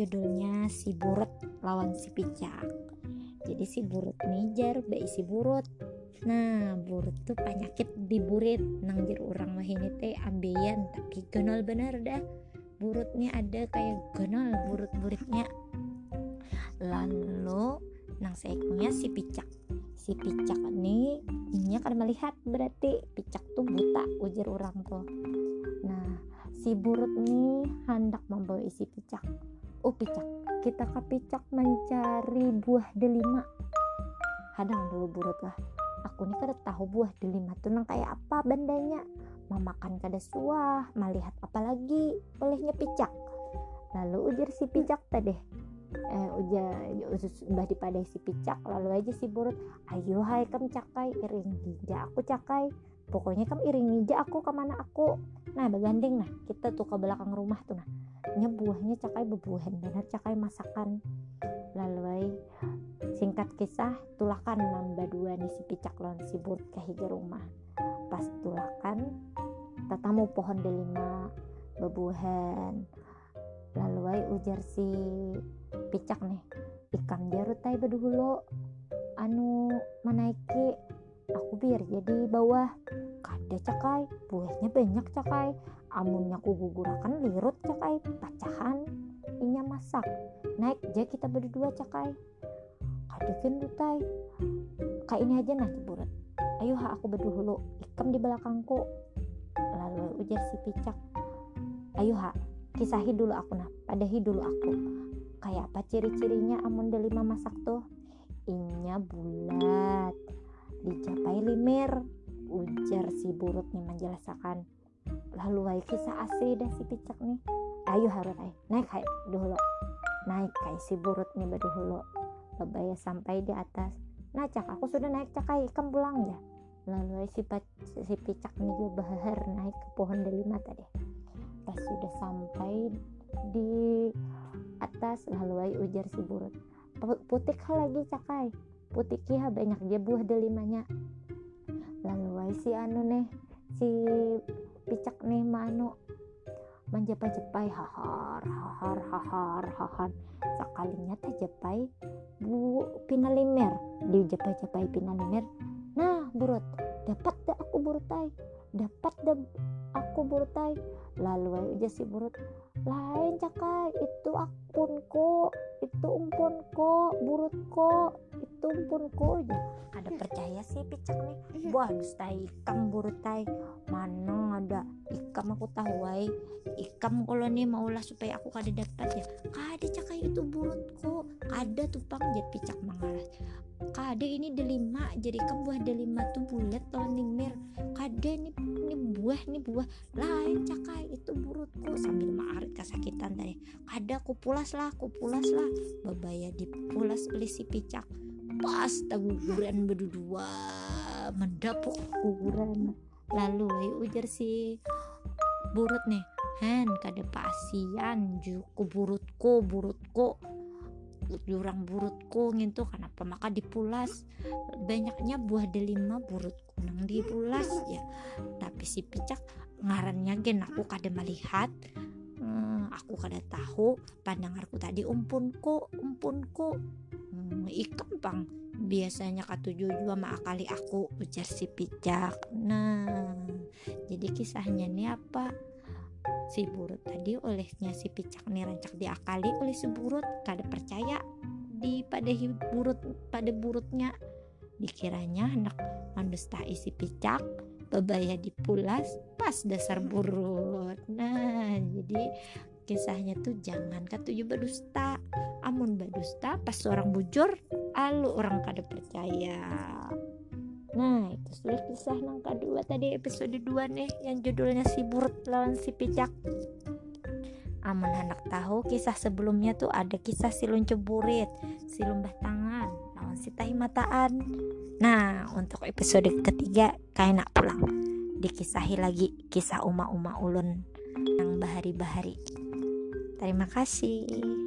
judulnya si burut lawan si picak. Jadi si burut nih jar baik si burut. Nah burut tuh penyakit di burit. Nang jar orang mah ini teh ambeien tapi genol bener dah. Burutnya ada kayak genol burut-buritnya. Lalu nang seeknya si picak. Si picak nih ini akan melihat berarti picak tuh buta ujar orang tuh. Nah si burut nih hendak membawa isi picak oh picak. Kita ke picak mencari buah delima. Hadang dulu burut lah. Aku nih kada tahu buah delima tuh nang kayak apa bandanya memakan kada suah melihat apalagi olehnya picak. Lalu ujar si picak tadi eh ujar mbah dipadai si picak lalu aja si burut ayo hai kam cakai. Iring hija aku cakai pokoknya kam iring hija aku ke mana aku? Nah begandeng nah kita tuh ke belakang rumah tuh nah. Nya buahnya cakai bebuahan benar cakai masakan. Lalu singkat kisah tulakan nambah dua nih si picak lawan si burut ke hija rumah. Pas tulakan tatamu pohon delima bebuahan. Lalu ujar si picak nih ikan jarutai beduhulu. Anu menaiki aku biar jadi bawah. Kada cakai. Buahnya banyak cakai. Amunnya ku gugurakan lirut cakai. Pacahan inya masak. Naik aja kita berdua cakai. Kadekin dutai kayak ini aja nah ciburat ayo ha aku berdua ikam di belakangku. Lalu ujar si picak. Ayo ha kisahi dulu aku nah padahi dulu aku. Kayak apa ciri-cirinya amun delima masak tuh? Inya bulat dicapai limer ujar si burut nih menjelaskan. Lalu hai kisah asli dah si picak nih. Ayo harus ay naik hai dulu naik kayak si burut nih dulu lebaya sampai di atas. Nah cak aku sudah naik cakai ikan pulang ya. Lalu si, si picak nih juga bahar naik ke pohon delima tadi. Pas sudah sampai di atas lalu ujar si burut. Putik lagi cakai putik ya banyak buah delimanya. Lalu ay si anu nih si picak nih mano menjepai-jepai hahar hahar hahar hahar. Sekalinya teh jepai bu pinalimer di jepai-jepai pinalimer. Nah burut dapat dah aku burutai dapat dah aku burutai lalu aja si burut lain cakai itu akunku itu umpunku burutku itu umpunku aja ada percaya sih picak nih. Wah dusta ikam burutai mana ada ikam aku tahu wai ikam kalau nih maulah supaya aku kada dapat ya. Kada cakai itu burutku. Kada tupang jet picak mengaras kada ini delima jadi kan buah delima tuh bulat lawan nimir. Kada ini ini buah ini buah. Lain cakai itu burutku. Sambil maarit kesakitan tadi. Kada aku pulas lah aku pulas lah babaya dipulas oleh si picak pas taguguran berdua mendapuk guguran. Lalu ayo ujar si burut nih hen kada pasian juku burutku burutku jurang burutku gitu kenapa maka dipulas? Banyaknya buah delima burutku nang dipulas ya. Tapi si picak ngarannya gen aku kada melihat aku kada tahu pandangarku tadi umpunku umpunku hmm, ikam pang biasanya katuju juga akali aku ujar si picak nah jadi kisahnya ini apa? Si burut tadi olehnya si picak nih rancak diakali oleh si burut kada percaya di pada burut pada burutnya. Dikiranya hendak mendustai si picak bebaya dipulas pas dasar burut. Nah jadi kisahnya tuh jangan katuju berdusta. Amun berdusta pas orang bujur alu orang kada percaya. Nah itu sudah kisah yang kedua tadi episode 2 nih yang judulnya si burut lawan si picak Aman anak tahu kisah sebelumnya tuh ada kisah si luncu burit, si lumbah tangan, lawan si tahi mataan. Nah untuk episode ketiga kayak nak pulang. Dikisahi lagi kisah uma-uma ulun yang bahari-bahari Terima kasih.